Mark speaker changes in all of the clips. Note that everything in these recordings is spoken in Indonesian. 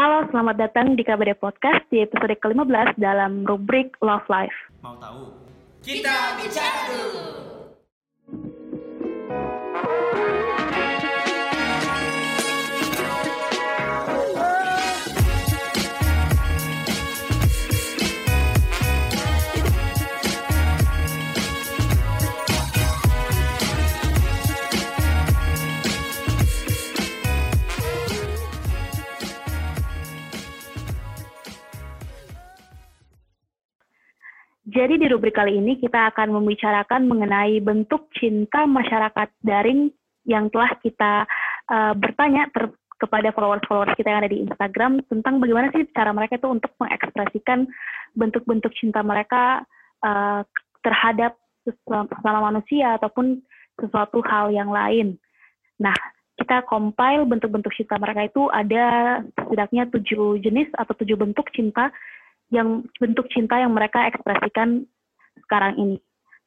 Speaker 1: Halo, selamat datang di KBD Podcast di episode ke-15 dalam rubrik Love Life.
Speaker 2: Mau tahu?
Speaker 3: Kita bicara dulu.
Speaker 1: Jadi di rubrik kali ini kita akan membicarakan mengenai bentuk cinta masyarakat daring yang telah kita uh, bertanya ter kepada followers-followers kita yang ada di Instagram tentang bagaimana sih cara mereka itu untuk mengekspresikan bentuk-bentuk cinta mereka uh, terhadap sesama manusia ataupun sesuatu hal yang lain. Nah, kita compile bentuk-bentuk cinta mereka itu ada setidaknya tujuh jenis atau tujuh bentuk cinta yang bentuk cinta yang mereka ekspresikan sekarang ini.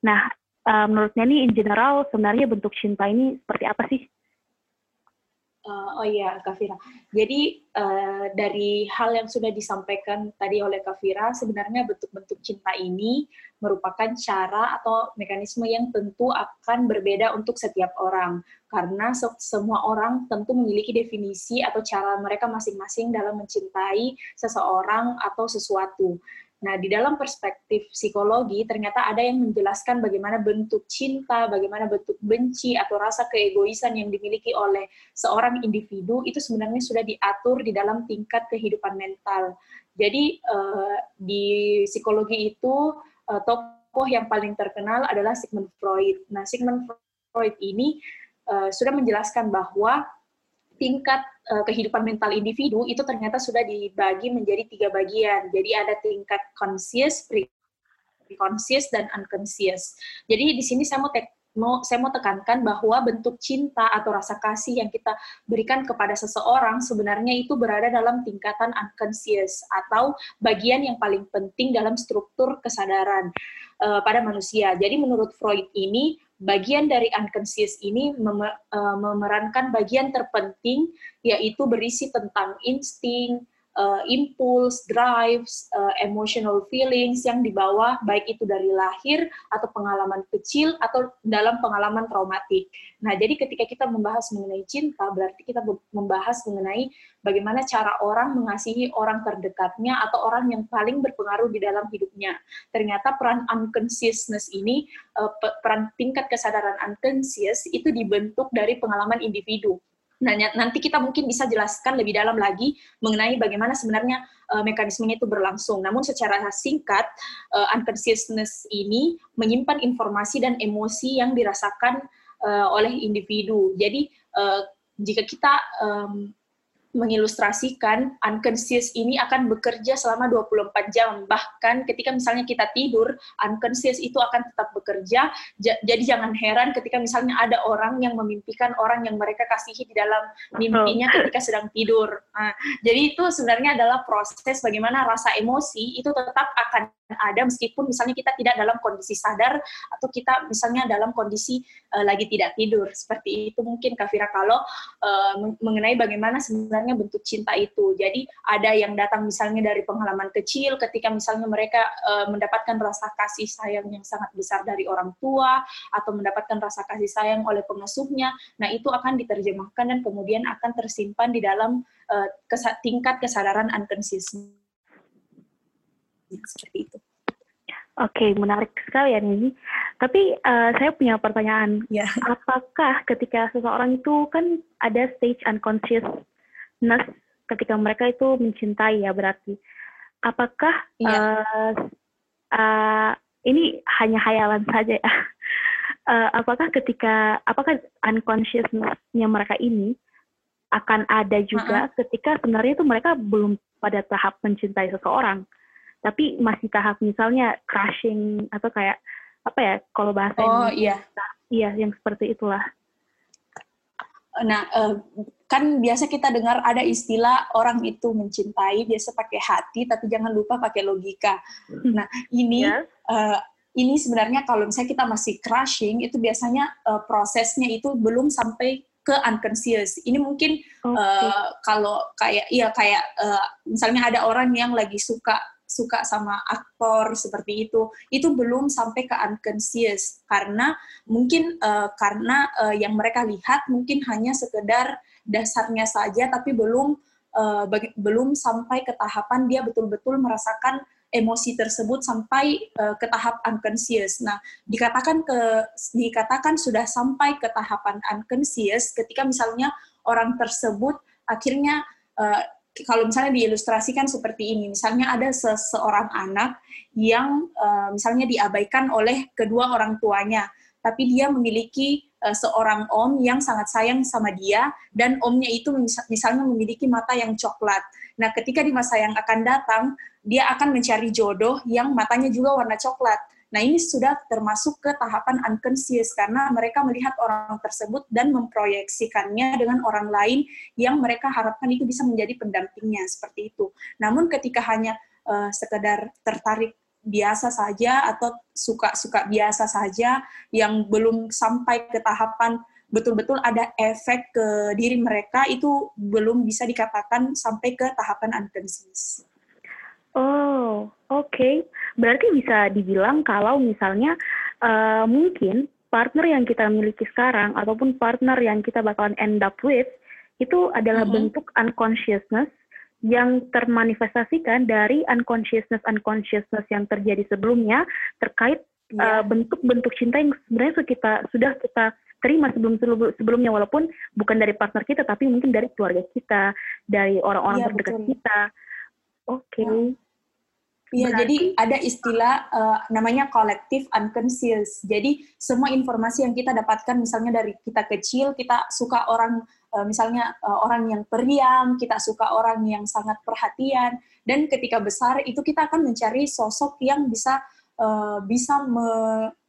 Speaker 1: Nah, uh, menurutnya nih in general sebenarnya bentuk cinta ini seperti apa sih?
Speaker 4: Uh, oh iya, Kafira. Jadi uh, dari hal yang sudah disampaikan tadi oleh Kafira, sebenarnya bentuk-bentuk cinta ini merupakan cara atau mekanisme yang tentu akan berbeda untuk setiap orang. Karena se semua orang tentu memiliki definisi atau cara mereka masing-masing dalam mencintai seseorang atau sesuatu. Nah, di dalam perspektif psikologi, ternyata ada yang menjelaskan bagaimana bentuk cinta, bagaimana bentuk benci, atau rasa keegoisan yang dimiliki oleh seorang individu, itu sebenarnya sudah diatur di dalam tingkat kehidupan mental. Jadi, uh, di psikologi itu, uh, tokoh yang paling terkenal adalah Sigmund Freud. Nah, Sigmund Freud ini uh, sudah menjelaskan bahwa tingkat uh, kehidupan mental individu itu ternyata sudah dibagi menjadi tiga bagian. Jadi ada tingkat conscious, pre-conscious, dan unconscious. Jadi di sini saya mau mau saya mau tekankan bahwa bentuk cinta atau rasa kasih yang kita berikan kepada seseorang sebenarnya itu berada dalam tingkatan unconscious atau bagian yang paling penting dalam struktur kesadaran uh, pada manusia. Jadi menurut Freud ini bagian dari unconscious ini eh, memerankan bagian terpenting yaitu berisi tentang insting, uh, impuls, drives, uh, emotional feelings yang dibawa baik itu dari lahir atau pengalaman kecil atau dalam pengalaman traumatik. Nah, jadi ketika kita membahas mengenai cinta, berarti kita membahas mengenai bagaimana cara orang mengasihi orang terdekatnya atau orang yang paling berpengaruh di dalam hidupnya. Ternyata peran unconsciousness ini, uh, peran tingkat kesadaran unconscious itu dibentuk dari pengalaman individu nanti kita mungkin bisa jelaskan lebih dalam lagi mengenai bagaimana sebenarnya uh, mekanismenya itu berlangsung. Namun secara singkat, uh, unconsciousness ini menyimpan informasi dan emosi yang dirasakan uh, oleh individu. Jadi uh, jika kita um, mengilustrasikan unconscious ini akan bekerja selama 24 jam. Bahkan ketika misalnya kita tidur, unconscious itu akan tetap bekerja. Jadi jangan heran ketika misalnya ada orang yang memimpikan orang yang mereka kasihi di dalam mimpinya ketika sedang tidur. Nah, jadi itu sebenarnya adalah proses bagaimana rasa emosi itu tetap akan ada meskipun misalnya kita tidak dalam kondisi sadar atau kita misalnya dalam kondisi uh, lagi tidak tidur. Seperti itu mungkin Kafira kalau uh, mengenai bagaimana sebenarnya sebenarnya bentuk cinta itu. Jadi ada yang datang misalnya dari pengalaman kecil ketika misalnya mereka uh, mendapatkan rasa kasih sayang yang sangat besar dari orang tua atau mendapatkan rasa kasih sayang oleh pengasuhnya. Nah, itu akan diterjemahkan dan kemudian akan tersimpan di dalam uh, kesa tingkat kesadaran unconscious. Seperti itu.
Speaker 1: Oke, menarik sekali ya ini. Tapi uh, saya punya pertanyaan.
Speaker 4: Yeah.
Speaker 1: Apakah ketika seseorang itu kan ada stage unconscious nurse ketika mereka itu mencintai ya berarti apakah iya. uh, uh, ini hanya hayalan saja ya uh, apakah ketika apakah unconsciousness-nya mereka ini akan ada juga uh -uh. ketika sebenarnya itu mereka belum pada tahap mencintai seseorang tapi masih tahap misalnya crushing atau kayak apa ya kalau bahasa
Speaker 4: oh, iya
Speaker 1: iya yang seperti itulah
Speaker 4: nah uh, kan biasa kita dengar ada istilah orang itu mencintai biasa pakai hati tapi jangan lupa pakai logika. Hmm. Nah ini yeah. Ya. uh, ini sebenarnya kalau misalnya kita masih crushing itu biasanya uh, prosesnya itu belum sampai ke unconscious. Ini mungkin okay. uh, kalau kayak iya kayak uh, misalnya ada orang yang lagi suka suka sama aktor seperti itu itu belum sampai ke unconscious karena mungkin uh, karena uh, yang mereka lihat mungkin hanya sekedar dasarnya saja tapi belum uh, belum sampai ke tahapan dia betul-betul merasakan emosi tersebut sampai uh, ke tahap unconscious. Nah, dikatakan ke dikatakan sudah sampai ke tahapan unconscious ketika misalnya orang tersebut akhirnya uh, kalau misalnya diilustrasikan seperti ini, misalnya ada seseorang anak yang uh, misalnya diabaikan oleh kedua orang tuanya, tapi dia memiliki uh, seorang om yang sangat sayang sama dia dan omnya itu misalnya memiliki mata yang coklat. Nah, ketika di masa yang akan datang, dia akan mencari jodoh yang matanya juga warna coklat. Nah, ini sudah termasuk ke tahapan unconscious karena mereka melihat orang tersebut dan memproyeksikannya dengan orang lain yang mereka harapkan itu bisa menjadi pendampingnya seperti itu. Namun ketika hanya uh, sekedar tertarik biasa saja atau suka-suka biasa saja yang belum sampai ke tahapan betul-betul ada efek ke diri mereka itu belum bisa dikatakan sampai ke tahapan unconscious.
Speaker 1: Oh, oke. Okay. Berarti bisa dibilang kalau misalnya uh, mungkin partner yang kita miliki sekarang ataupun partner yang kita bakalan end up with itu adalah mm-hmm. bentuk unconsciousness yang termanifestasikan dari unconsciousness unconsciousness yang terjadi sebelumnya terkait yeah. uh, bentuk-bentuk cinta yang sebenarnya kita sudah kita terima sebelum sebelumnya walaupun bukan dari partner kita tapi mungkin dari keluarga kita dari orang-orang yeah, terdekat betul. kita. Oke. Okay. Yeah.
Speaker 4: Iya, jadi ada istilah uh, namanya kolektif unconscious. Jadi semua informasi yang kita dapatkan misalnya dari kita kecil, kita suka orang uh, misalnya uh, orang yang periang, kita suka orang yang sangat perhatian dan ketika besar itu kita akan mencari sosok yang bisa uh, bisa me,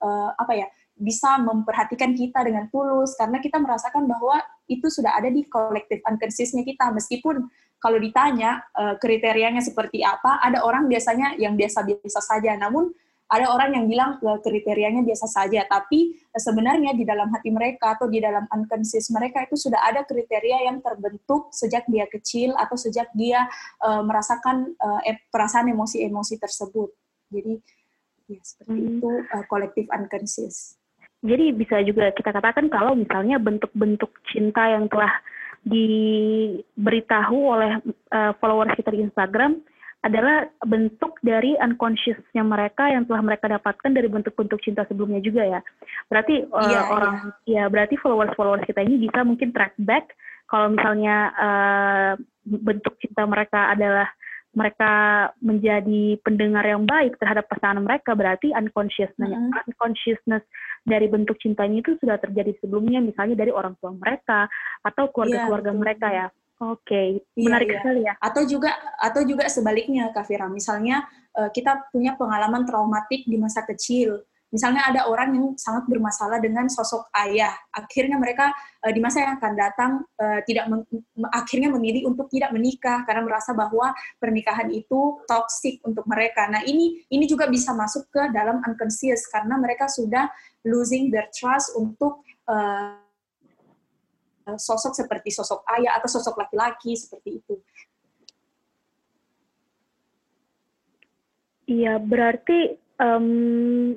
Speaker 4: uh, apa ya? bisa memperhatikan kita dengan tulus karena kita merasakan bahwa itu sudah ada di kolektif unconsciousnya kita meskipun kalau ditanya uh, kriterianya seperti apa, ada orang biasanya yang biasa-biasa saja, namun ada orang yang bilang uh, kriterianya biasa saja, tapi uh, sebenarnya di dalam hati mereka atau di dalam unconscious mereka itu sudah ada kriteria yang terbentuk sejak dia kecil atau sejak dia uh, merasakan uh, perasaan emosi-emosi tersebut. Jadi ya seperti hmm. itu uh, kolektif unconscious.
Speaker 1: Jadi bisa juga kita katakan kalau misalnya bentuk-bentuk cinta yang telah diberitahu oleh uh, followers kita di Instagram adalah bentuk dari unconsciousnya mereka yang telah mereka dapatkan dari bentuk-bentuk cinta sebelumnya juga ya. Berarti uh, iya, orang iya. ya berarti followers-followers kita ini bisa mungkin track back kalau misalnya uh, bentuk cinta mereka adalah mereka menjadi pendengar yang baik terhadap pasangan mereka berarti unconsciousness mm -hmm. unconsciousness dari bentuk cintanya itu sudah terjadi sebelumnya misalnya dari orang tua mereka atau keluarga-keluarga yeah, mereka ya oke okay. yeah, menarik yeah. sekali ya
Speaker 4: atau juga atau juga sebaliknya Kafira misalnya uh, kita punya pengalaman traumatik di masa kecil Misalnya ada orang yang sangat bermasalah dengan sosok ayah, akhirnya mereka uh, di masa yang akan datang uh, tidak akhirnya memilih untuk tidak menikah karena merasa bahwa pernikahan itu toksik untuk mereka. Nah ini ini juga bisa masuk ke dalam unconscious karena mereka sudah losing their trust untuk uh, sosok seperti sosok ayah atau sosok laki-laki seperti itu.
Speaker 1: Iya, berarti um,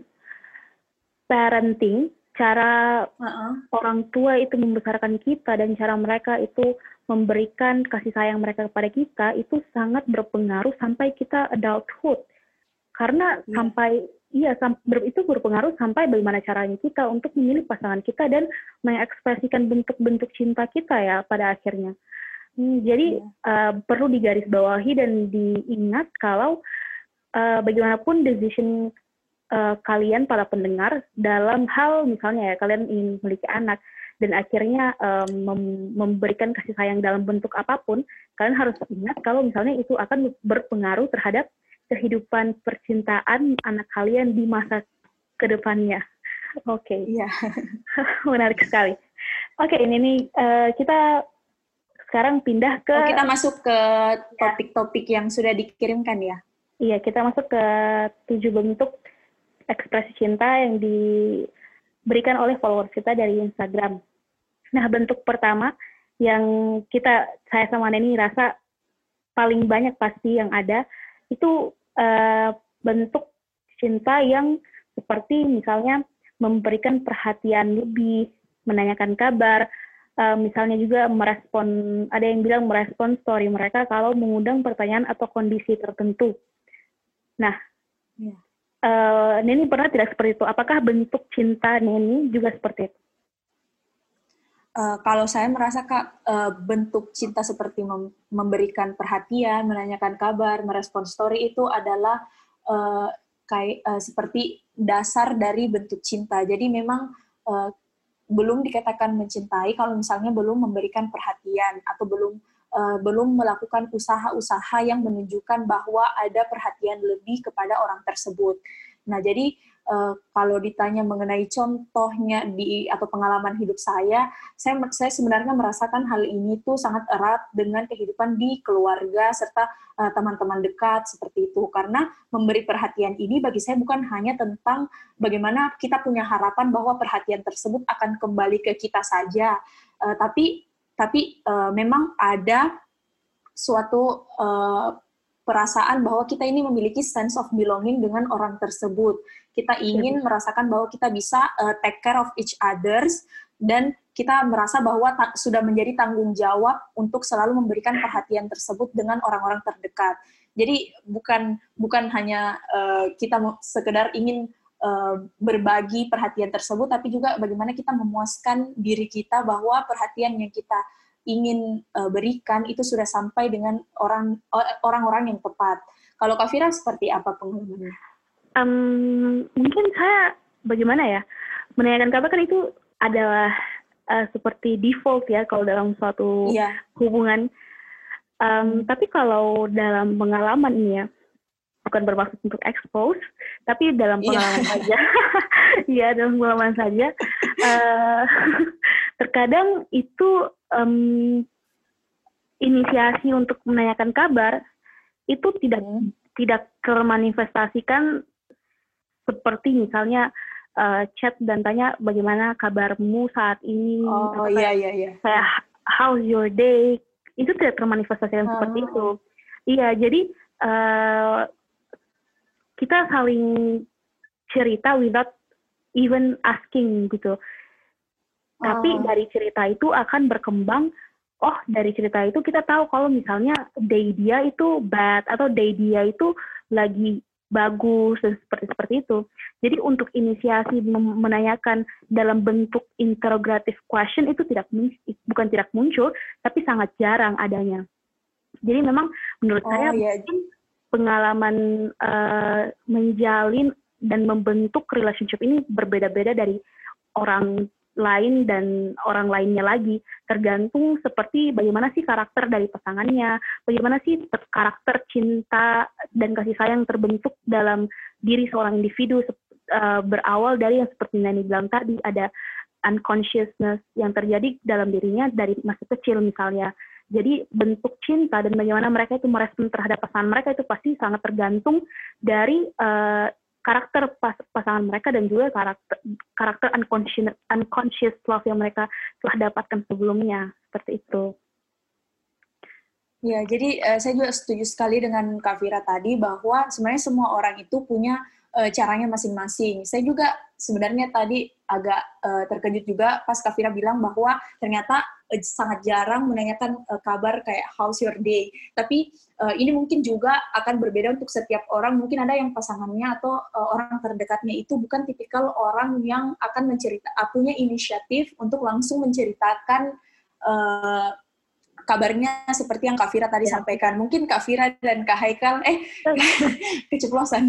Speaker 1: parenting, cara uh-uh. orang tua itu membesarkan kita dan cara mereka itu memberikan kasih sayang mereka kepada kita itu sangat berpengaruh sampai kita adulthood. Karena yeah. sampai iya itu berpengaruh sampai bagaimana caranya kita untuk memilih pasangan kita dan mengekspresikan bentuk-bentuk cinta kita ya pada akhirnya. Hmm, jadi uh, perlu digarisbawahi dan diingat kalau uh, bagaimanapun decision uh, kalian para pendengar dalam hal misalnya ya kalian ingin memiliki anak dan akhirnya um, mem memberikan kasih sayang dalam bentuk apa pun, kalian harus ingat kalau misalnya itu akan berpengaruh terhadap kehidupan percintaan anak kalian di masa ke depannya. Oke, okay.
Speaker 4: iya,
Speaker 1: menarik sekali. Oke, okay, ini nih uh, kita sekarang pindah ke.
Speaker 4: Oh, kita masuk ke topik-topik yang sudah dikirimkan ya.
Speaker 1: Iya, kita masuk ke tujuh bentuk ekspresi cinta yang diberikan oleh followers kita dari Instagram. Nah, bentuk pertama yang kita saya sama Neni rasa paling banyak pasti yang ada itu uh, bentuk cinta yang seperti misalnya memberikan perhatian lebih, menanyakan kabar, uh, misalnya juga merespon ada yang bilang merespon story mereka kalau mengundang pertanyaan atau kondisi tertentu. Nah, yeah. Ya. Uh, Neni pernah tidak seperti itu? Apakah bentuk cinta Neni juga seperti itu?
Speaker 4: Uh, kalau saya merasa kak uh, bentuk cinta seperti mem memberikan perhatian, menanyakan kabar, merespon story itu adalah uh, kayak uh, seperti dasar dari bentuk cinta. Jadi memang uh, belum dikatakan mencintai kalau misalnya belum memberikan perhatian atau belum uh, belum melakukan usaha-usaha yang menunjukkan bahwa ada perhatian lebih kepada orang tersebut. Nah, jadi uh, kalau ditanya mengenai contohnya di atau pengalaman hidup saya, saya saya sebenarnya merasakan hal ini tuh sangat erat dengan kehidupan di keluarga serta uh, teman-teman dekat seperti itu. Karena memberi perhatian ini bagi saya bukan hanya tentang bagaimana kita punya harapan bahwa perhatian tersebut akan kembali ke kita saja, uh, tapi tapi uh, memang ada suatu uh, perasaan bahwa kita ini memiliki sense of belonging dengan orang tersebut. Kita ingin merasakan bahwa kita bisa uh, take care of each others dan kita merasa bahwa sudah menjadi tanggung jawab untuk selalu memberikan perhatian tersebut dengan orang-orang terdekat. Jadi bukan bukan hanya uh, kita sekedar ingin berbagi perhatian tersebut, tapi juga bagaimana kita memuaskan diri kita bahwa perhatian yang kita ingin uh, berikan itu sudah sampai dengan orang orang-orang yang tepat. Kalau Kak Fira seperti apa pengalamannya?
Speaker 1: Um, mungkin saya bagaimana ya menanyakan kabar kan itu adalah uh, seperti default ya kalau dalam suatu yeah. hubungan. Um, hmm. Tapi kalau dalam pengalaman ini ya bukan bermaksud untuk expose, tapi dalam iya. pengalaman yeah. saja, ya dalam pengalaman saja. Uh, terkadang itu um, inisiasi untuk menanyakan kabar itu tidak hmm. tidak termanifestasikan seperti misalnya uh, chat dan tanya bagaimana kabarmu saat ini
Speaker 4: oh iya iya iya
Speaker 1: saya how's your day itu tidak termanifestasikan oh. seperti itu iya jadi uh, kita saling cerita without even asking gitu tapi oh. dari cerita itu akan berkembang, oh dari cerita itu kita tahu kalau misalnya day dia itu bad atau day dia itu lagi bagus dan seperti seperti itu. Jadi untuk inisiasi menanyakan dalam bentuk interrogative question itu tidak bukan tidak muncul, tapi sangat jarang adanya. Jadi memang menurut oh, saya iya. Pengalaman uh, menjalin dan membentuk relationship ini berbeda-beda dari orang lain dan orang lainnya lagi. Tergantung seperti bagaimana sih karakter dari pasangannya bagaimana sih karakter cinta dan kasih sayang terbentuk dalam diri seorang individu uh, berawal dari yang seperti Nani bilang tadi ada unconsciousness yang terjadi dalam dirinya dari masa kecil misalnya jadi bentuk cinta dan bagaimana mereka itu merespon terhadap pasangan mereka itu pasti sangat tergantung dari uh, karakter pas, pasangan mereka dan juga karakter karakter unconscious unconscious love yang mereka telah dapatkan sebelumnya seperti itu.
Speaker 4: Ya, jadi uh, saya juga setuju sekali dengan Kak tadi bahwa sebenarnya semua orang itu punya uh, caranya masing-masing. Saya juga sebenarnya tadi agak uh, terkejut juga pas Kavira bilang bahwa ternyata uh, sangat jarang menanyakan uh, kabar kayak how's your day. Tapi uh, ini mungkin juga akan berbeda untuk setiap orang. Mungkin ada yang pasangannya atau uh, orang terdekatnya itu bukan tipikal orang yang akan mencerita punya inisiatif untuk langsung menceritakan uh, kabarnya seperti yang Kak Fira tadi ya. sampaikan. Mungkin Kak Fira dan Kak Haikal, eh, keceplosan.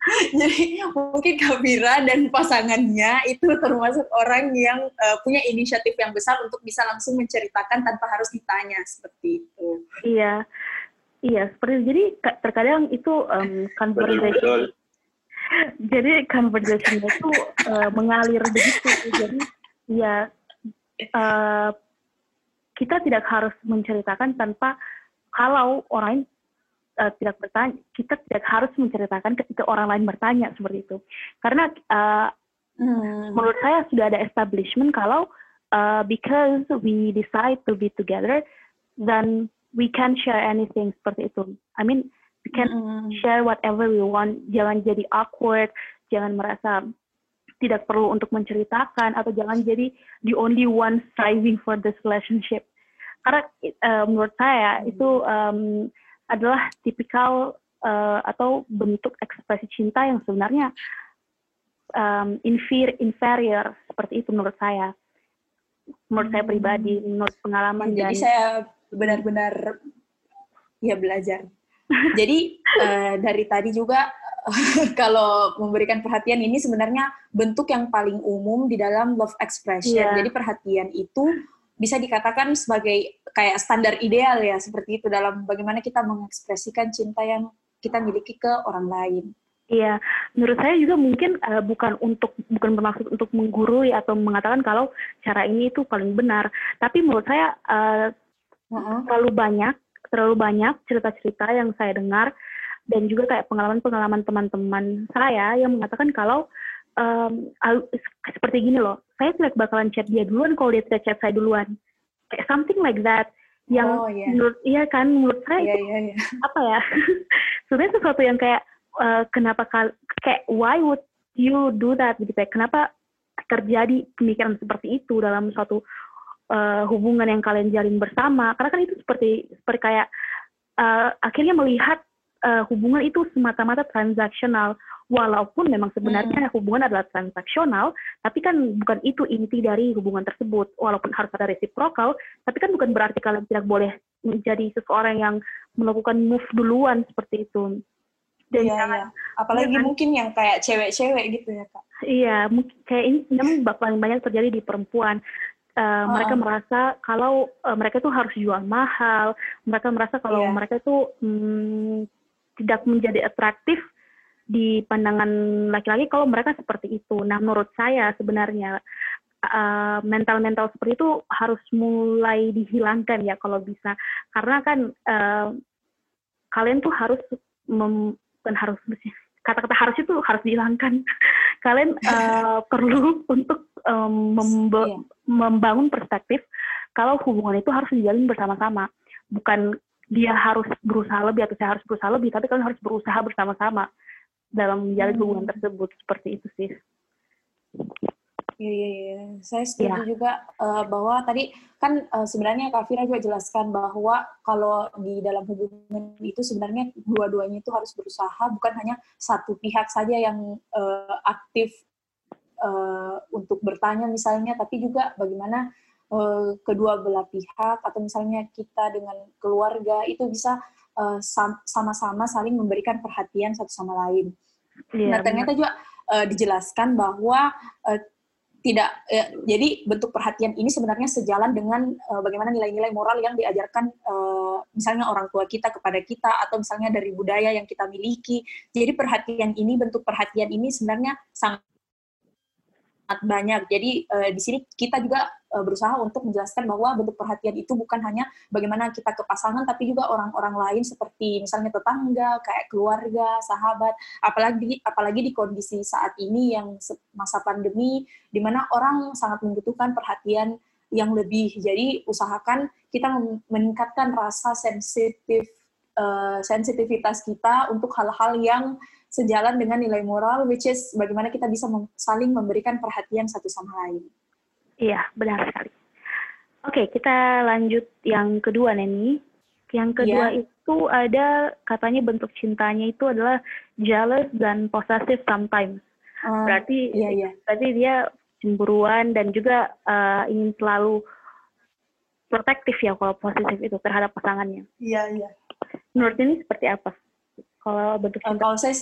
Speaker 4: Jadi mungkin Kak Fira dan pasangannya itu termasuk orang yang uh, punya inisiatif yang besar untuk bisa langsung menceritakan tanpa harus ditanya seperti itu.
Speaker 1: Iya, iya seperti jadi terkadang itu um, conversation. Jadi conversation itu uh, mengalir begitu. Jadi ya uh, kita tidak harus menceritakan tanpa kalau orang uh, tidak bertanya, kita tidak harus menceritakan ketika orang lain bertanya seperti itu. Karena uh, hmm. menurut saya sudah ada establishment kalau uh, because we decide to be together, then we can share anything seperti itu. I mean, we can mm. share whatever we want. Jangan jadi awkward, jangan merasa tidak perlu untuk menceritakan atau jangan jadi the only one striving for this relationship. Karena uh, menurut saya itu um, adalah tipikal uh, atau bentuk ekspresi cinta yang sebenarnya um, inferior, inferior seperti itu menurut saya. Menurut saya pribadi menurut pengalaman
Speaker 4: jadi dan, saya benar-benar ya belajar. Jadi uh, dari tadi juga kalau memberikan perhatian ini sebenarnya bentuk yang paling umum di dalam love expression. Yeah. jadi perhatian itu bisa dikatakan sebagai kayak standar ideal ya seperti itu dalam bagaimana kita mengekspresikan cinta yang kita miliki ke orang lain.
Speaker 1: Iya, menurut saya juga mungkin uh, bukan untuk bukan bermaksud untuk menggurui atau mengatakan kalau cara ini itu paling benar, tapi menurut saya uh, uh-huh. terlalu banyak terlalu banyak cerita-cerita yang saya dengar dan juga kayak pengalaman-pengalaman teman-teman saya yang mengatakan kalau um, seperti gini loh, saya tidak bakalan chat dia duluan kalau dia tidak chat saya duluan, kayak something like that yang oh, yeah. menurut iya kan menurut saya yeah, itu yeah, yeah. apa ya sebenarnya sesuatu yang kayak uh, kenapa kal kayak why would you do that gitu ya kenapa terjadi pemikiran seperti itu dalam suatu uh, hubungan yang kalian jalin bersama karena kan itu seperti seperti kayak uh, akhirnya melihat uh, hubungan itu semata-mata transaksional walaupun memang sebenarnya hmm. hubungan adalah transaksional, tapi kan bukan itu inti dari hubungan tersebut. Walaupun harus ada reciprocal, tapi kan bukan berarti kalian tidak boleh menjadi seseorang yang melakukan move duluan seperti itu.
Speaker 4: Dan iya, jangan, iya. apalagi jangan, mungkin yang kayak cewek-cewek gitu ya kak.
Speaker 1: Iya, mungkin kayak ini memang paling banyak terjadi di perempuan. Uh, oh. mereka merasa kalau uh, mereka itu harus jual mahal, mereka merasa kalau yeah. mereka itu hmm, tidak menjadi atraktif di pandangan laki-laki kalau mereka seperti itu. Nah, menurut saya sebenarnya mental mental-mental seperti itu harus mulai dihilangkan ya kalau bisa, karena kan uh, kalian tuh harus mem, bukan harus kata-kata harus itu harus dihilangkan. kalian uh, perlu untuk um, yeah. membangun perspektif kalau hubungan itu harus dijalin bersama-sama, bukan dia harus berusaha lebih atau saya harus berusaha lebih, tapi kalian harus berusaha bersama-sama dalam menjalin hmm. hubungan tersebut seperti itu sih.
Speaker 4: Iya, iya, iya. Saya setuju ya. juga uh, bahwa tadi kan uh, sebenarnya Kak Fira juga jelaskan bahwa kalau di dalam hubungan itu sebenarnya dua-duanya itu harus berusaha, bukan hanya satu pihak saja yang uh, aktif uh, untuk bertanya misalnya, tapi juga bagaimana uh, kedua belah pihak atau misalnya kita dengan keluarga itu bisa sama-sama saling memberikan perhatian satu sama lain. Yeah, nah ternyata juga uh, dijelaskan bahwa uh, tidak uh, jadi bentuk perhatian ini sebenarnya sejalan dengan uh, bagaimana nilai-nilai moral yang diajarkan uh, misalnya orang tua kita kepada kita atau misalnya dari budaya yang kita miliki. Jadi perhatian ini bentuk perhatian ini sebenarnya sangat banyak. Jadi uh, di sini kita juga uh, berusaha untuk menjelaskan bahwa bentuk perhatian itu bukan hanya bagaimana kita ke pasangan, tapi juga orang-orang lain seperti misalnya tetangga, kayak keluarga, sahabat. Apalagi apalagi di kondisi saat ini yang masa pandemi, di mana orang sangat membutuhkan perhatian yang lebih. Jadi usahakan kita meningkatkan rasa sensitif uh, sensitivitas kita untuk hal-hal yang sejalan dengan nilai moral, which is bagaimana kita bisa mem saling memberikan perhatian satu sama lain.
Speaker 1: Iya, benar sekali. Oke, kita lanjut yang kedua, Neni. Yang kedua yeah. itu ada katanya bentuk cintanya itu adalah jealous dan possessive sometimes. Uh, berarti, iya, iya. berarti dia cemburuan dan juga uh, ingin selalu protektif ya kalau positif itu terhadap pasangannya.
Speaker 4: Iya, iya.
Speaker 1: Menurut ini seperti apa? Kalau bentuk
Speaker 4: cinta? Kalau saya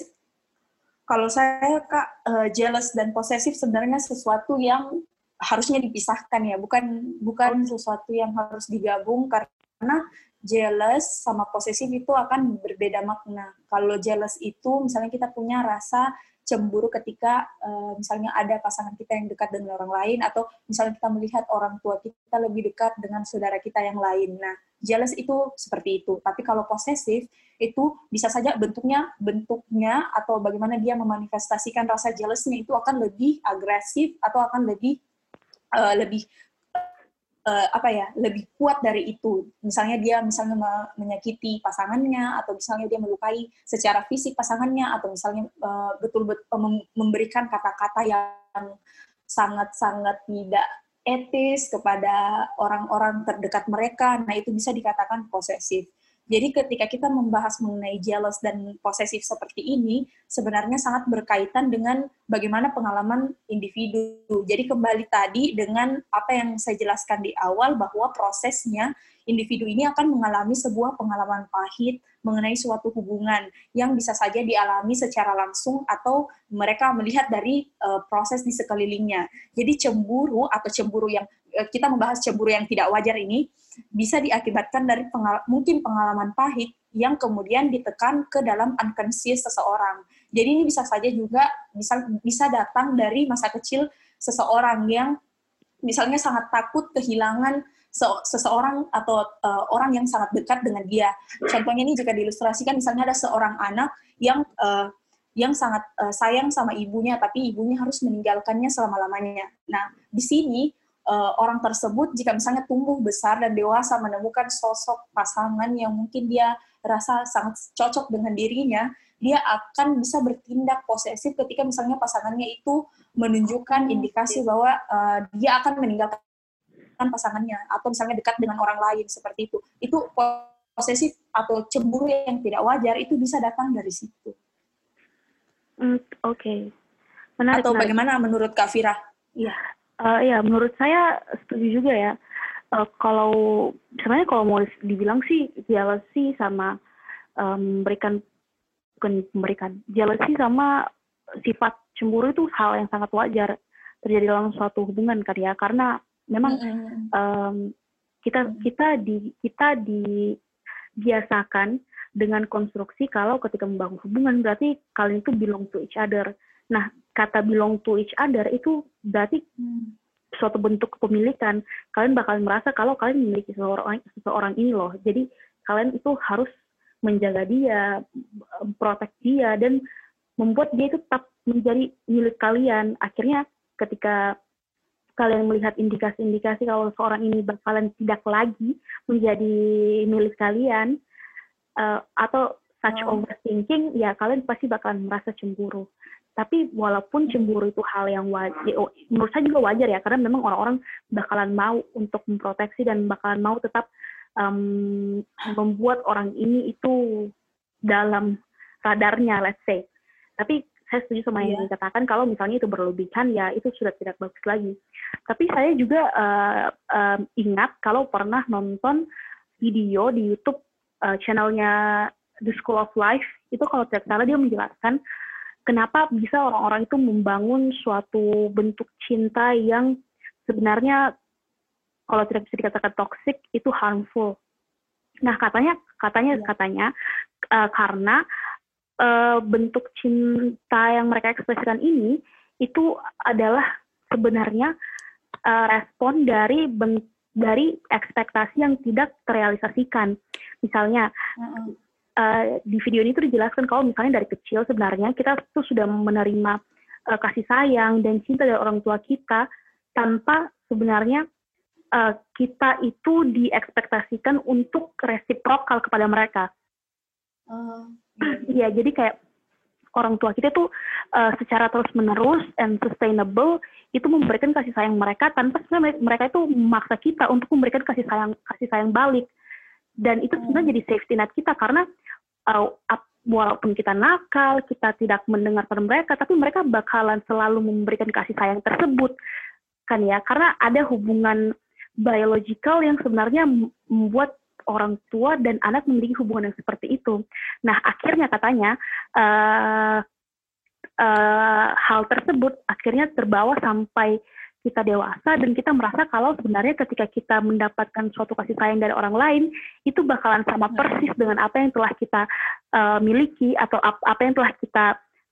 Speaker 4: kalau saya kak uh, jealous dan posesif sebenarnya sesuatu yang harusnya dipisahkan ya. Bukan bukan sesuatu yang harus digabung karena jealous sama posesif itu akan berbeda makna. Kalau jealous itu misalnya kita punya rasa cemburu ketika uh, misalnya ada pasangan kita yang dekat dengan orang lain atau misalnya kita melihat orang tua kita lebih dekat dengan saudara kita yang lain. Nah, jealous itu seperti itu. Tapi kalau posesif itu bisa saja bentuknya bentuknya atau bagaimana dia memanifestasikan rasa jealousnya itu akan lebih agresif atau akan lebih uh, lebih uh, apa ya lebih kuat dari itu. Misalnya dia misalnya menyakiti pasangannya atau misalnya dia melukai secara fisik pasangannya atau misalnya uh, betul-betul uh, memberikan kata-kata yang sangat-sangat tidak etis kepada orang-orang terdekat mereka. Nah, itu bisa dikatakan posesif. Jadi ketika kita membahas mengenai jealous dan posesif seperti ini, sebenarnya sangat berkaitan dengan bagaimana pengalaman individu. Jadi kembali tadi dengan apa yang saya jelaskan di awal bahwa prosesnya individu ini akan mengalami sebuah pengalaman pahit mengenai suatu hubungan yang bisa saja dialami secara langsung atau mereka melihat dari uh, proses di sekelilingnya. Jadi cemburu atau cemburu yang kita membahas cemburu yang tidak wajar ini bisa diakibatkan dari pengal mungkin pengalaman pahit yang kemudian ditekan ke dalam unconscious seseorang. Jadi ini bisa saja juga bisa bisa datang dari masa kecil seseorang yang misalnya sangat takut kehilangan seseorang atau uh, orang yang sangat dekat dengan dia. Contohnya ini jika diilustrasikan misalnya ada seorang anak yang uh, yang sangat uh, sayang sama ibunya tapi ibunya harus meninggalkannya selama-lamanya. Nah, di sini uh, orang tersebut jika misalnya tumbuh besar dan dewasa menemukan sosok pasangan yang mungkin dia rasa sangat cocok dengan dirinya, dia akan bisa bertindak posesif ketika misalnya pasangannya itu menunjukkan indikasi bahwa uh, dia akan meninggalkan pasangannya atau misalnya dekat dengan orang lain seperti itu. Itu posesif atau cemburu yang tidak wajar itu bisa datang dari situ.
Speaker 1: Mm, Oke. Okay.
Speaker 4: Menarik, atau menarik. bagaimana menurut Kak Fira?
Speaker 1: Iya, Uh, ya, menurut saya setuju juga ya. Uh, kalau sebenarnya kalau mau dibilang sih jealousy sama um, memberikan bukan memberikan jealousy sama sifat cemburu itu hal yang sangat wajar terjadi dalam suatu hubungan kan ya karena memang um, kita kita di kita dibiasakan dengan konstruksi kalau ketika membangun hubungan berarti kalian itu belong to each other. Nah, kata belong to each other itu berarti hmm. suatu bentuk kepemilikan. Kalian bakal merasa kalau kalian memiliki seseorang, seseorang ini loh. Jadi kalian itu harus menjaga dia, protek dia, dan membuat dia itu tetap menjadi milik kalian. Akhirnya ketika kalian melihat indikasi-indikasi kalau seorang ini bakalan tidak lagi menjadi milik kalian, uh, atau such oh. overthinking, ya kalian pasti bakalan merasa cemburu. Tapi walaupun cemburu itu hal yang wajar, oh, menurut saya juga wajar ya, karena memang orang-orang bakalan mau untuk memproteksi dan bakalan mau tetap um, membuat orang ini itu dalam radarnya, let's say. Tapi saya setuju sama yang yeah. dikatakan kalau misalnya itu berlebihan ya itu sudah tidak bagus lagi. Tapi saya juga uh, uh, ingat kalau pernah nonton video di YouTube uh, channelnya The School of Life itu kalau tidak salah dia menjelaskan kenapa bisa orang-orang itu membangun suatu bentuk cinta yang sebenarnya kalau tidak bisa dikatakan toxic itu harmful. Nah katanya katanya ya. katanya uh, karena uh, bentuk cinta yang mereka ekspresikan ini itu adalah sebenarnya uh, respon dari dari ekspektasi yang tidak terrealisasikan. Misalnya, uh uh, di video ini tuh dijelaskan kalau misalnya dari kecil sebenarnya kita tuh sudah menerima uh, kasih sayang dan cinta dari orang tua kita tanpa sebenarnya uh, kita itu diekspektasikan untuk resiprokal kepada mereka. Uh, iya, jadi kayak orang tua kita tuh uh, secara terus menerus and sustainable itu memberikan kasih sayang mereka tanpa sebenarnya mereka itu memaksa kita untuk memberikan kasih sayang kasih sayang balik. Dan itu sebenarnya jadi safety net kita karena uh, walaupun kita nakal, kita tidak mendengarkan mereka, tapi mereka bakalan selalu memberikan kasih sayang tersebut, kan ya? Karena ada hubungan biological yang sebenarnya membuat orang tua dan anak memiliki hubungan yang seperti itu. Nah, akhirnya katanya uh, uh, hal tersebut akhirnya terbawa sampai kita dewasa dan kita merasa kalau sebenarnya ketika kita mendapatkan suatu kasih sayang dari orang lain itu bakalan sama persis dengan apa yang telah kita uh, miliki atau ap apa yang telah kita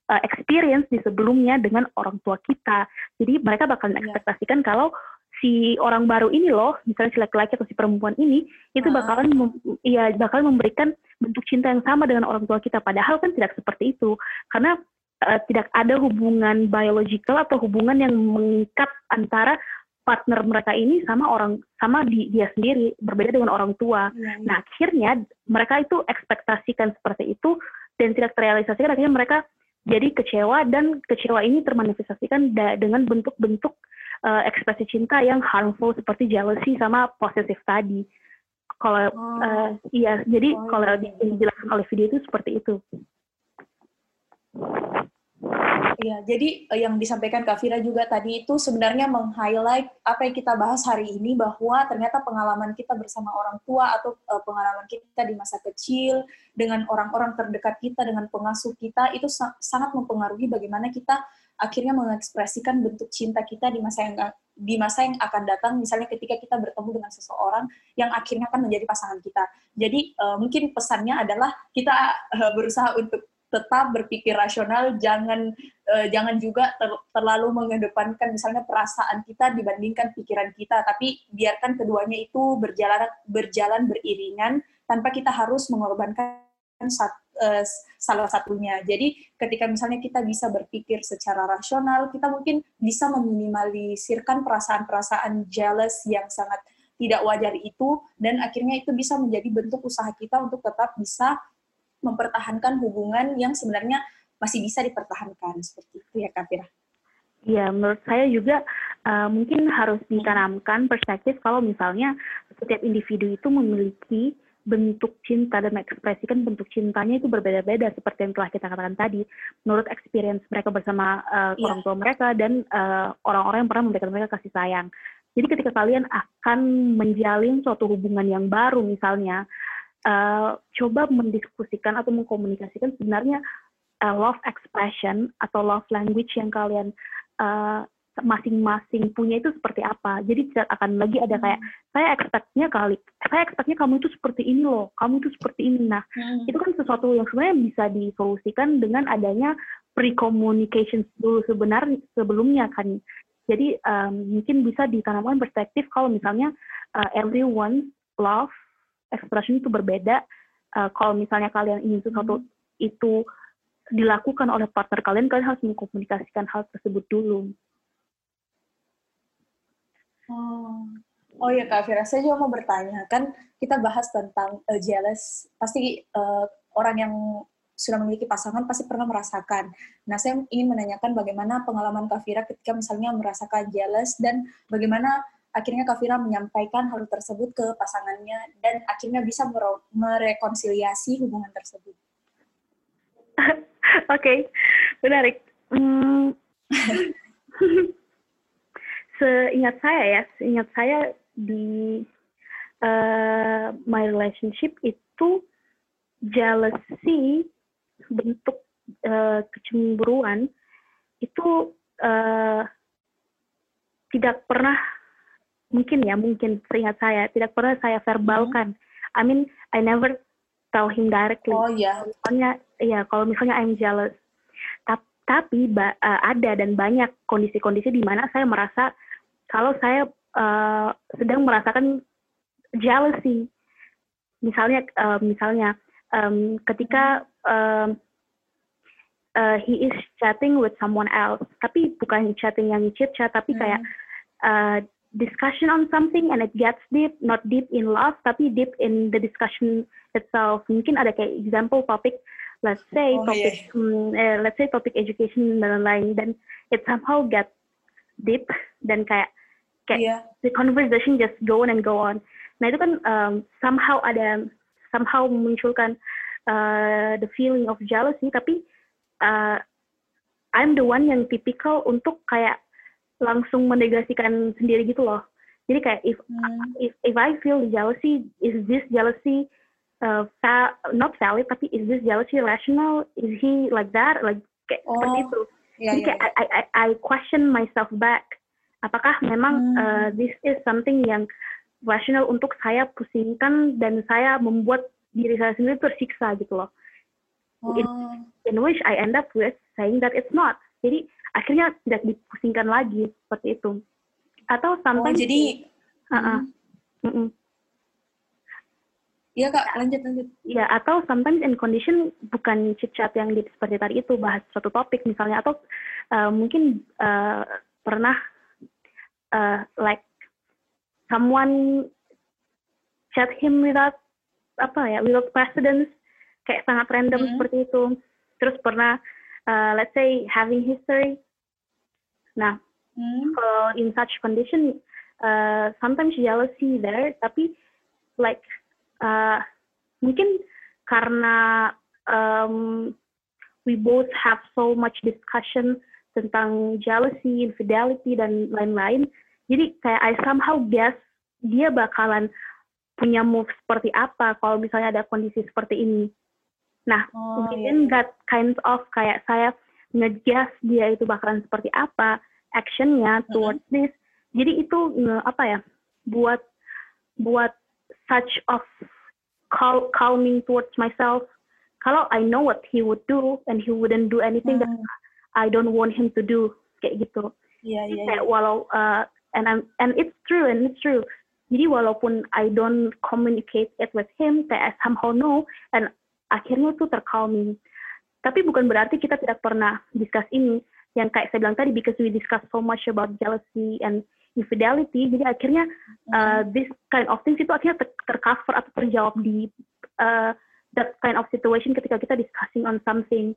Speaker 1: uh, experience di sebelumnya dengan orang tua kita. Jadi mereka bakalan iya. ekspektasikan kalau si orang baru ini loh, misalnya si laki-laki atau si perempuan ini, itu bakalan mem ya bakalan memberikan bentuk cinta yang sama dengan orang tua kita. Padahal kan tidak seperti itu, karena uh, tidak ada hubungan biological atau hubungan yang mengikat antara partner mereka ini sama orang sama di, dia sendiri berbeda dengan orang tua. Ya, ya. Nah akhirnya mereka itu ekspektasikan seperti itu dan tidak terrealisasikan akhirnya mereka jadi kecewa dan kecewa ini termanifestasikan dengan bentuk-bentuk uh, ekspresi cinta yang harmful seperti jealousy sama possessive tadi. Kalau oh. uh, iya jadi oh, kalau iya. dijelaskan oleh video itu seperti itu.
Speaker 4: Iya, jadi eh, yang disampaikan Kak Fira juga tadi itu sebenarnya meng-highlight apa yang kita bahas hari ini bahwa ternyata pengalaman kita bersama orang tua atau uh, pengalaman kita di masa kecil dengan orang-orang terdekat kita dengan pengasuh kita itu sa sangat mempengaruhi bagaimana kita akhirnya mengekspresikan bentuk cinta kita di masa yang di masa yang akan datang misalnya ketika kita bertemu dengan seseorang yang akhirnya akan menjadi pasangan kita. Jadi uh, mungkin pesannya adalah kita berusaha untuk tetap berpikir rasional, jangan uh, jangan juga ter, terlalu mengedepankan misalnya perasaan kita dibandingkan pikiran kita, tapi biarkan keduanya itu berjalan berjalan beriringan tanpa kita harus mengorbankan sat, uh, salah satunya. Jadi ketika misalnya kita bisa berpikir secara rasional, kita mungkin bisa meminimalisirkan perasaan-perasaan jealous yang sangat tidak wajar itu dan akhirnya itu bisa menjadi bentuk usaha kita untuk tetap bisa mempertahankan hubungan yang sebenarnya masih bisa dipertahankan seperti itu ya Kak Fira.
Speaker 1: Iya, menurut saya juga uh, mungkin harus ditanamkan perspektif kalau misalnya setiap individu itu memiliki bentuk cinta dan mengekspresikan bentuk cintanya itu berbeda-beda seperti yang telah kita katakan tadi menurut experience mereka bersama uh, yeah. orang tua mereka dan eh, orang-orang yang pernah memberikan mereka kasih sayang. Jadi ketika kalian akan menjalin suatu hubungan yang baru misalnya uh, coba mendiskusikan atau mengkomunikasikan sebenarnya uh, love expression atau love language yang kalian uh, masing-masing punya itu seperti apa. Jadi tidak akan lagi ada kayak hmm. saya expectnya kali, saya expectnya kamu itu seperti ini loh, kamu itu seperti ini. Nah, hmm. itu kan sesuatu yang sebenarnya bisa disolusikan dengan adanya pre-communication dulu sebenarnya sebelumnya kan. Jadi um, mungkin bisa ditanamkan perspektif kalau misalnya uh, everyone love expression itu berbeda. Uh, kalau misalnya kalian ingin sesuatu hmm. itu dilakukan oleh partner kalian, kalian harus mengkomunikasikan hal tersebut dulu.
Speaker 4: Oh, oh ya Kak Fira, saya juga mau bertanya, kan kita bahas tentang uh, jealous, pasti uh, orang yang sudah memiliki pasangan pasti pernah merasakan. Nah, saya ingin menanyakan bagaimana pengalaman Kak Fira ketika misalnya merasakan jealous dan bagaimana akhirnya Kavira menyampaikan hal tersebut ke pasangannya dan akhirnya bisa merekonsiliasi hubungan tersebut.
Speaker 1: Oke, okay. menarik. Hmm. seingat saya ya, seingat saya di uh, my relationship itu jealousy bentuk uh, kecemburuan itu uh, tidak pernah mungkin ya mungkin seingat saya tidak pernah saya verbalkan. Hmm. I mean I never tell him directly.
Speaker 4: Oh iya.
Speaker 1: Yeah. Misalnya ya kalau misalnya I'm jealous. Tapi, tapi uh, ada dan banyak kondisi-kondisi di mana saya merasa kalau saya uh, sedang merasakan jealousy. Misalnya uh, misalnya um, ketika um, uh, he is chatting with someone else, tapi bukan chatting yang chit chat tapi hmm. kayak uh, discussion on something and it gets deep, not deep in love, tapi deep in the discussion itself. Mungkin ada kayak example topik, let's say oh, topik, yeah. um, uh, let's say topik education dan lain-lain, dan it somehow get deep dan kayak kayak yeah. the conversation just go on and go on. Nah itu kan um, somehow ada somehow memunculkan uh, the feeling of jealousy, tapi uh, I'm the one yang tipikal untuk kayak langsung menegasikan sendiri gitu loh. Jadi kayak if hmm. if if I feel jealousy, is this jealousy uh, fa not valid tapi is this jealousy rational? Is he like that? Like kayak oh, seperti itu. Yeah, Jadi kayak yeah. I, I I question myself back. Apakah memang hmm. uh, this is something yang rational untuk saya pusingkan dan saya membuat diri saya sendiri tersiksa gitu loh. Oh. In, in which I end up with saying that it's not. Jadi akhirnya tidak dipusingkan lagi seperti itu atau sampai
Speaker 4: oh, jadi uh -uh. Mm -mm. Iya kak, lanjut lanjut.
Speaker 1: Iya, atau sometimes in condition bukan chit-chat yang di, seperti tadi itu bahas suatu topik misalnya atau uh, mungkin uh, pernah uh, like someone chat him without apa ya without precedence kayak sangat random mm -hmm. seperti itu terus pernah uh, let's say having history nah mm. kalau in such condition uh, sometimes jealousy there tapi like uh, mungkin karena um, we both have so much discussion tentang jealousy, infidelity dan lain-lain. Jadi kayak I somehow guess dia bakalan punya move seperti apa kalau misalnya ada kondisi seperti ini. Nah, oh, within yeah. that kind of kayak saya ngegas dia itu bakalan seperti apa actionnya towards mm -hmm. this. Jadi itu apa ya buat buat such of cal calming towards myself. Kalau I know what he would do and he wouldn't do anything hmm. that I don't want him to do kayak gitu.
Speaker 4: Iya yeah, iya.
Speaker 1: Yeah, yeah. walau uh, and I'm and it's true and it's true. Jadi walaupun I don't communicate it with him, kayak I somehow know and akhirnya tuh tercalming. Tapi bukan berarti kita tidak pernah discuss ini. Yang kayak saya bilang tadi, because we discuss so much about jealousy and infidelity, jadi akhirnya uh, this kind of things itu akhirnya ter tercover atau terjawab di uh, that kind of situation ketika kita discussing on something.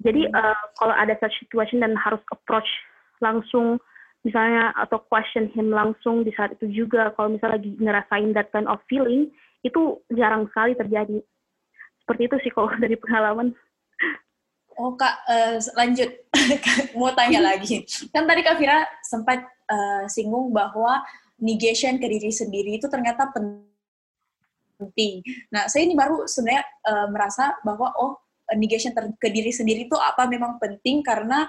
Speaker 1: Jadi uh, kalau ada such situation dan harus approach langsung misalnya atau question him langsung di saat itu juga kalau misalnya lagi ngerasain that kind of feeling itu jarang sekali terjadi. Seperti itu sih kalau dari pengalaman.
Speaker 4: Oh kak, uh, lanjut mau tanya lagi. Kan tadi kak Vira sempat uh, singgung bahwa negation ke diri sendiri itu ternyata penting. Nah saya ini baru sebenarnya uh, merasa bahwa oh negation ke diri sendiri itu apa memang penting karena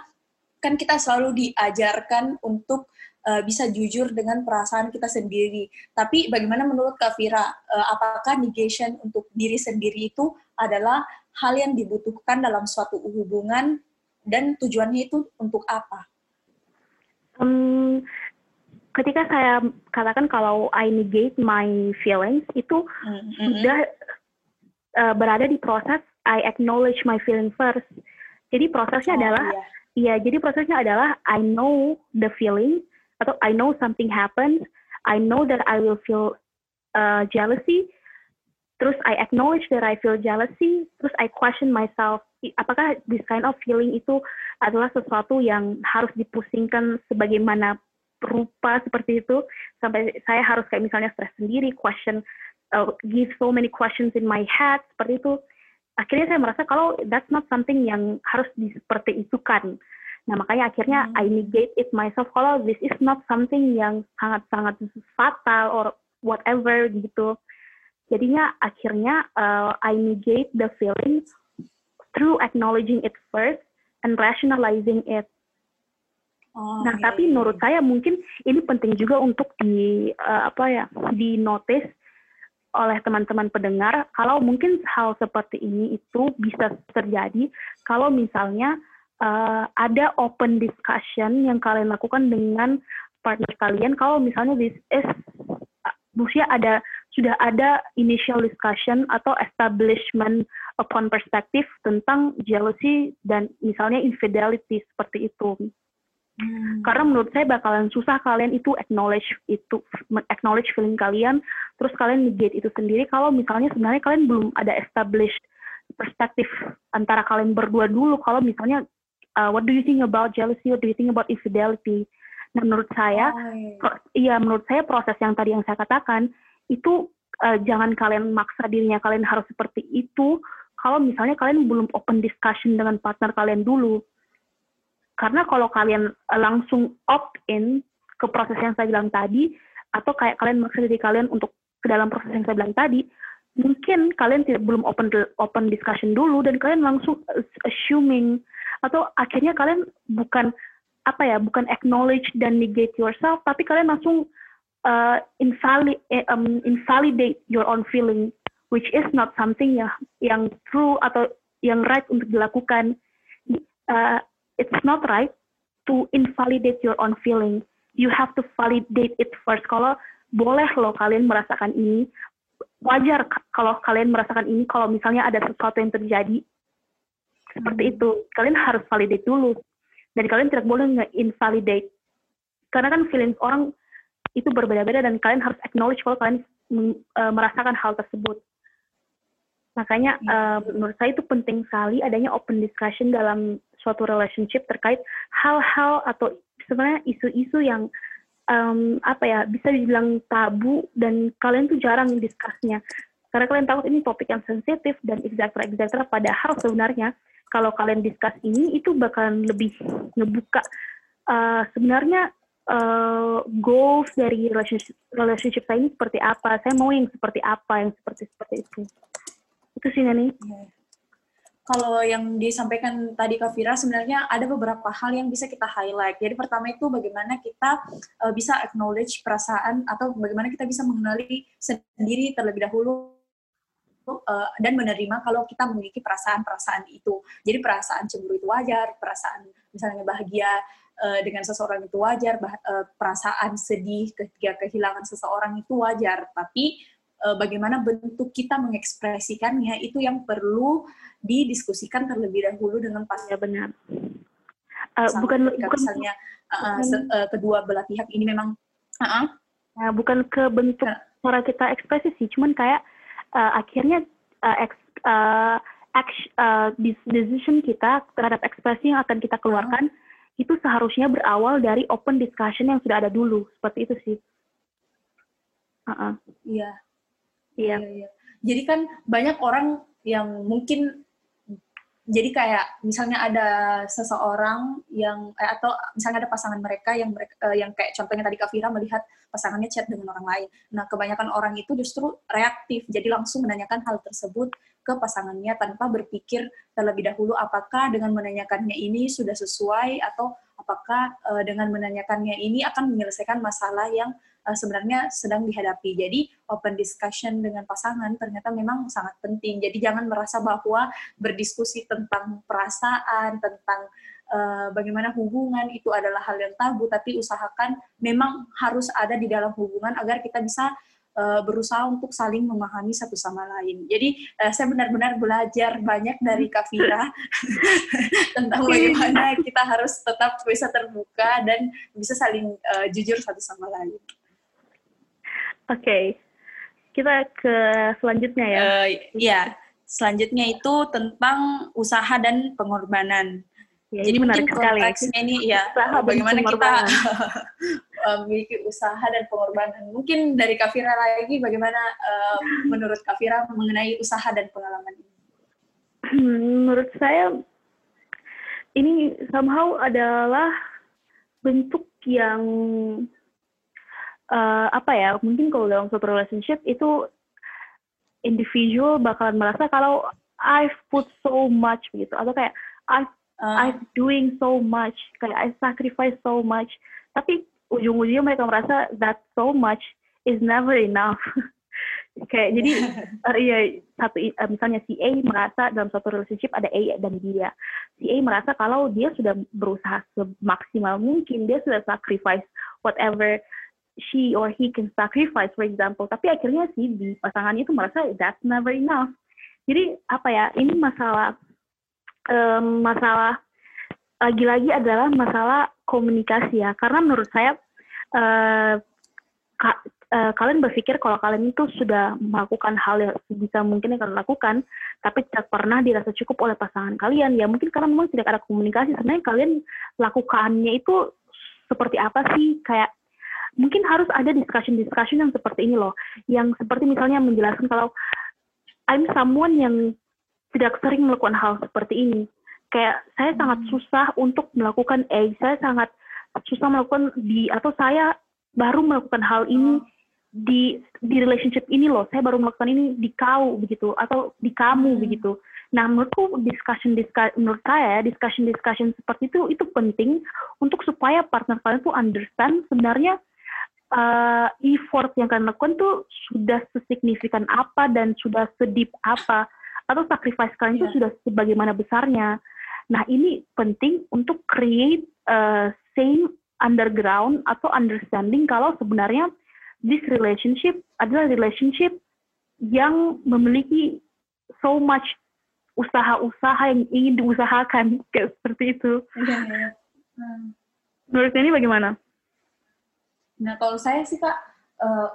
Speaker 4: kan kita selalu diajarkan untuk uh, bisa jujur dengan perasaan kita sendiri. Tapi bagaimana menurut Kak Vira, uh, apakah negation untuk diri sendiri itu adalah hal yang dibutuhkan dalam suatu hubungan dan tujuannya itu untuk apa?
Speaker 1: Um, ketika saya katakan kalau I negate my feelings itu mm -hmm. sudah uh, berada di proses I acknowledge my feeling first. Jadi prosesnya oh, adalah iya. ya, jadi prosesnya adalah I know the feeling atau I know something happens, I know that I will feel uh, jealousy, terus I acknowledge that I feel jealousy, terus I question myself, apakah this kind of feeling itu adalah sesuatu yang harus dipusingkan sebagaimana rupa seperti itu? Sampai saya harus kayak misalnya stres sendiri, question, uh, give so many questions in my head seperti itu. Akhirnya saya merasa kalau that's not something yang harus di, seperti itu kan. Nah makanya akhirnya hmm. I negate it myself kalau this is not something yang sangat-sangat fatal or whatever gitu. Jadinya akhirnya uh, I negate the feelings through acknowledging it first and rationalizing it. Oh, nah, iya, tapi iya. menurut iya. saya mungkin ini penting juga untuk di uh, apa ya, di notice oleh teman-teman pendengar kalau mungkin hal seperti ini itu bisa terjadi kalau misalnya uh, ada open discussion yang kalian lakukan dengan partner kalian kalau misalnya this is maksudnya ada sudah ada initial discussion atau establishment upon perspective tentang jealousy dan misalnya infidelity seperti itu. Hmm. Karena menurut saya bakalan susah kalian itu acknowledge itu acknowledge feeling kalian, terus kalian negate itu sendiri kalau misalnya sebenarnya kalian belum ada established perspektif antara kalian berdua dulu. Kalau misalnya uh, what do you think about jealousy, what do you think about infidelity? Nah menurut saya, oh, iya. Pro, iya menurut saya proses yang tadi yang saya katakan itu uh, jangan kalian maksa dirinya kalian harus seperti itu. Kalau misalnya kalian belum open discussion dengan partner kalian dulu karena kalau kalian eh, langsung opt in ke proses yang saya bilang tadi, atau kayak kalian maksa diri kalian untuk ke dalam proses yang saya bilang tadi, mungkin kalian tidak belum open open discussion dulu dan kalian langsung assuming atau akhirnya kalian bukan apa ya bukan acknowledge dan negate yourself tapi kalian langsung uh, invalid um, invalidate your own feeling which is not something yang yang true atau yang right untuk dilakukan uh, it's not right to invalidate your own feeling. You have to validate it first. Kalau boleh loh kalian merasakan ini, wajar kalau kalian merasakan ini kalau misalnya ada sesuatu yang terjadi seperti itu. Kalian harus validate dulu. Dan kalian tidak boleh nge-invalidate karena kan feelings orang itu berbeda-beda dan kalian harus acknowledge kalau kalian uh, merasakan hal tersebut. Makanya uh, menurut saya itu penting sekali adanya open discussion dalam suatu relationship terkait hal-hal atau sebenarnya isu-isu yang um, apa ya bisa dibilang tabu dan kalian tuh jarang diskusnya karena kalian tahu ini topik yang sensitif dan etc etc padahal sebenarnya kalau kalian discuss ini itu bakalan lebih ngebuka uh, sebenarnya uh, goals dari relationship, relationship saya ini seperti apa, saya mau yang seperti apa, yang seperti seperti itu. Itu sih Nani.
Speaker 4: Yeah. Kalau yang disampaikan tadi Kak Fira, sebenarnya ada beberapa hal yang bisa kita highlight. Jadi pertama itu bagaimana kita uh, bisa acknowledge perasaan atau bagaimana kita bisa mengenali sendiri terlebih dahulu uh, dan menerima kalau kita memiliki perasaan-perasaan itu. Jadi perasaan cemburu itu wajar, perasaan misalnya bahagia uh, dengan seseorang itu wajar, uh, perasaan sedih ketika kehilangan seseorang itu wajar, tapi uh, bagaimana bentuk kita mengekspresikannya itu yang perlu didiskusikan terlebih dahulu dengan
Speaker 1: pasnya benar. Uh, bukan
Speaker 4: bukan misalnya uh, se, uh, kedua belah pihak ini memang uh -uh.
Speaker 1: Nah, bukan ke bentuk nah. cara kita ekspresi sih, cuman kayak uh, akhirnya uh, ex, uh, action, uh, decision kita terhadap ekspresi yang akan kita keluarkan uh itu seharusnya berawal dari open discussion yang sudah ada dulu seperti itu sih.
Speaker 4: Iya. Iya. Iya. Jadi kan banyak orang yang mungkin jadi kayak misalnya ada seseorang yang eh, atau misalnya ada pasangan mereka yang mereka eh, yang kayak contohnya tadi Kak Fira melihat pasangannya chat dengan orang lain. Nah, kebanyakan orang itu justru reaktif, jadi langsung menanyakan hal tersebut ke pasangannya tanpa berpikir terlebih dahulu apakah dengan menanyakannya ini sudah sesuai atau apakah uh, dengan menanyakannya ini akan menyelesaikan masalah yang uh, sebenarnya sedang dihadapi. Jadi open discussion dengan pasangan ternyata memang sangat penting. Jadi jangan merasa bahwa berdiskusi tentang perasaan, tentang uh, bagaimana hubungan itu adalah hal yang tabu, tapi usahakan memang harus ada di dalam hubungan agar kita bisa uh, berusaha untuk saling memahami satu sama lain. Jadi uh, saya benar-benar belajar banyak dari Kavira tentang bagaimana kita harus tetap bisa terbuka dan bisa saling uh, jujur satu sama lain.
Speaker 1: Oke, okay. kita ke selanjutnya ya. Uh,
Speaker 4: iya, selanjutnya itu tentang usaha dan pengorbanan. Ya, Jadi mungkin konteksnya ini ya usaha bagaimana kita memiliki usaha dan pengorbanan. Mungkin dari Kafira lagi bagaimana uh, menurut Kafira mengenai usaha dan pengalaman ini?
Speaker 1: Menurut saya ini somehow adalah bentuk yang uh, apa ya mungkin kalau dalam suatu relationship itu individual bakalan merasa kalau I've put so much gitu atau kayak I've uh. I've doing so much. Kayak I sacrifice so much. Tapi ujung-ujungnya mereka merasa that so much is never enough. Kayak jadi uh, iya satu uh, misalnya si A merasa dalam suatu relationship ada A dan dia. Si A merasa kalau dia sudah berusaha semaksimal mungkin dia sudah sacrifice whatever she or he can sacrifice for example. Tapi akhirnya si di pasangan itu merasa that's never enough. Jadi apa ya ini masalah um, masalah lagi-lagi adalah masalah komunikasi ya. Karena menurut saya uh, ka, uh, kalian berpikir kalau kalian itu sudah melakukan hal yang bisa mungkin yang kalian lakukan tapi tidak pernah dirasa cukup oleh pasangan kalian. Ya mungkin karena memang tidak ada komunikasi. Sebenarnya kalian lakukannya itu seperti apa sih? Kayak mungkin harus ada discussion-discussion yang seperti ini loh, yang seperti misalnya menjelaskan kalau I'm someone yang tidak sering melakukan hal seperti ini. Kayak saya sangat hmm. susah untuk melakukan A, saya sangat susah melakukan B, atau saya baru melakukan hal ini hmm. di di relationship ini loh, saya baru melakukan ini di kau begitu, atau di kamu hmm. begitu. Nah, menurutku discussion discussion menurut saya discussion discussion seperti itu itu penting untuk supaya partner kalian tuh understand sebenarnya uh, effort yang kalian lakukan tuh sudah sesignifikan apa dan sudah sedip apa atau sacrifice kalian itu yeah. sudah sebagaimana besarnya. Nah ini penting untuk create uh, same underground atau understanding kalau sebenarnya this relationship adalah relationship yang memiliki so much usaha-usaha yang ingin diusahakan kayak seperti itu. Yeah, yeah. Hmm. Menurut ini bagaimana?
Speaker 4: Nah kalau saya sih kak, uh,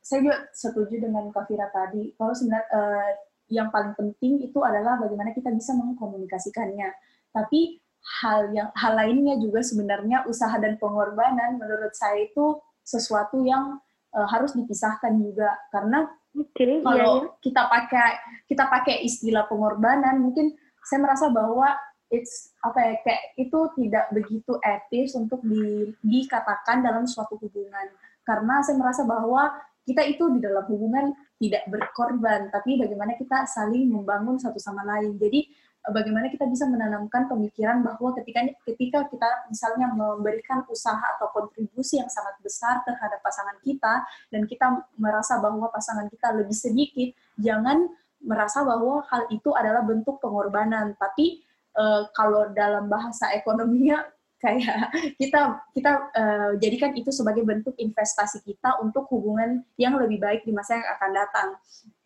Speaker 4: saya juga setuju dengan Kak Fira tadi. Kalau sebenarnya uh, yang paling penting itu adalah bagaimana kita bisa mengkomunikasikannya. Tapi hal yang hal lainnya juga sebenarnya usaha dan pengorbanan menurut saya itu sesuatu yang uh, harus dipisahkan juga karena okay, kalau iya, iya. kita pakai kita pakai istilah pengorbanan mungkin saya merasa bahwa it's apa ya kayak itu tidak begitu etis untuk di, dikatakan dalam suatu hubungan karena saya merasa bahwa kita itu di dalam hubungan tidak berkorban tapi bagaimana kita saling membangun satu sama lain jadi bagaimana kita bisa menanamkan pemikiran bahwa ketika ketika kita misalnya memberikan usaha atau kontribusi yang sangat besar terhadap pasangan kita dan kita merasa bahwa pasangan kita lebih sedikit, jangan merasa bahwa hal itu adalah bentuk pengorbanan. Tapi uh, kalau dalam bahasa ekonominya kayak kita kita uh, jadikan itu sebagai bentuk investasi kita untuk hubungan yang lebih baik di masa yang akan datang.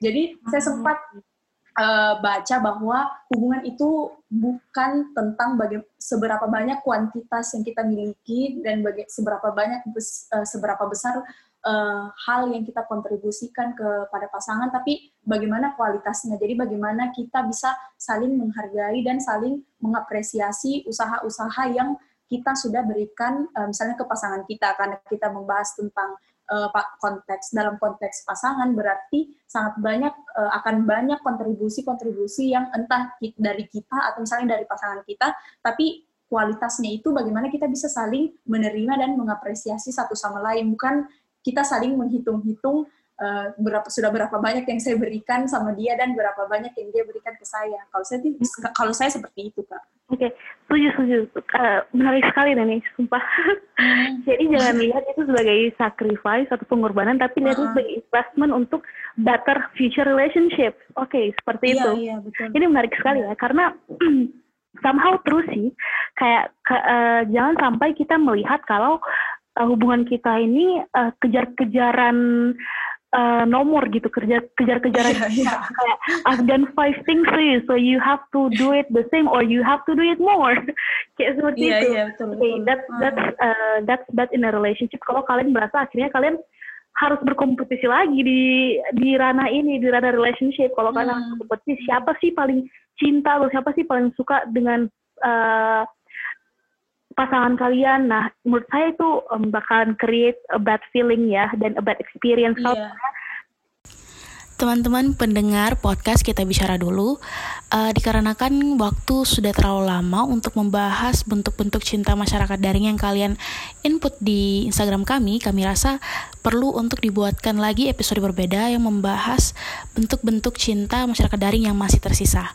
Speaker 4: Jadi saya hmm. sempat uh, baca bahwa hubungan itu bukan tentang baga- seberapa banyak kuantitas yang kita miliki dan baga- seberapa banyak bes- uh, seberapa besar uh, hal yang kita kontribusikan kepada pasangan, tapi bagaimana kualitasnya. Jadi bagaimana kita bisa saling menghargai dan saling mengapresiasi usaha-usaha yang kita sudah berikan, uh, misalnya ke pasangan kita, karena kita membahas tentang uh, konteks dalam konteks pasangan berarti sangat banyak uh, akan banyak kontribusi-kontribusi yang entah dari kita atau misalnya dari pasangan kita tapi kualitasnya itu bagaimana kita bisa saling menerima dan mengapresiasi satu sama lain. Bukan kita saling menghitung-hitung uh, berapa sudah berapa banyak yang saya berikan sama dia dan berapa banyak yang dia berikan ke saya. Kalau saya kalau saya seperti itu kak.
Speaker 1: Oke, okay. setuju setuju. Uh, menarik sekali nih, sumpah. Hmm. Jadi jangan lihat itu sebagai sacrifice atau pengorbanan, tapi lihat itu sebagai investment untuk better future relationship. Oke, okay, seperti
Speaker 4: iya,
Speaker 1: itu.
Speaker 4: Iya, betul.
Speaker 1: Ini menarik sekali ya, karena somehow terus sih, kayak ke, uh, jangan sampai kita melihat kalau uh, hubungan kita ini uh, kejar-kejaran uh, nomor gitu kerja kejar-kejaran. Yeah, yeah. kayak I've done five things for you so you have to do it the same or you have to do it more. Kayak seperti yeah, itu. yeah, betul, okay betul. that's that's uh, that's bad in a relationship. Kalau kalian merasa akhirnya kalian harus berkompetisi lagi di di ranah ini di ranah relationship. Kalau hmm. kalian harus berkompetisi siapa sih paling cinta atau siapa sih paling suka dengan uh, pasangan kalian. Nah, menurut saya itu um, bakalan create a bad feeling ya dan a bad experience. Yeah.
Speaker 2: Teman-teman pendengar podcast kita bicara dulu, uh, dikarenakan waktu sudah terlalu lama untuk membahas bentuk-bentuk cinta masyarakat daring yang kalian input di Instagram kami, kami rasa perlu untuk dibuatkan lagi episode berbeda yang membahas bentuk-bentuk cinta masyarakat daring yang masih tersisa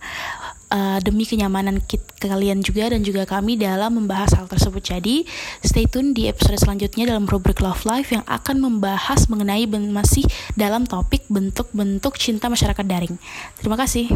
Speaker 2: uh, demi kenyamanan kita, kalian juga dan juga kami dalam membahas hal tersebut. Jadi, stay tune di episode selanjutnya dalam rubrik Love Life yang akan membahas mengenai masih dalam topik bentuk-bentuk cinta masyarakat daring. Terima kasih.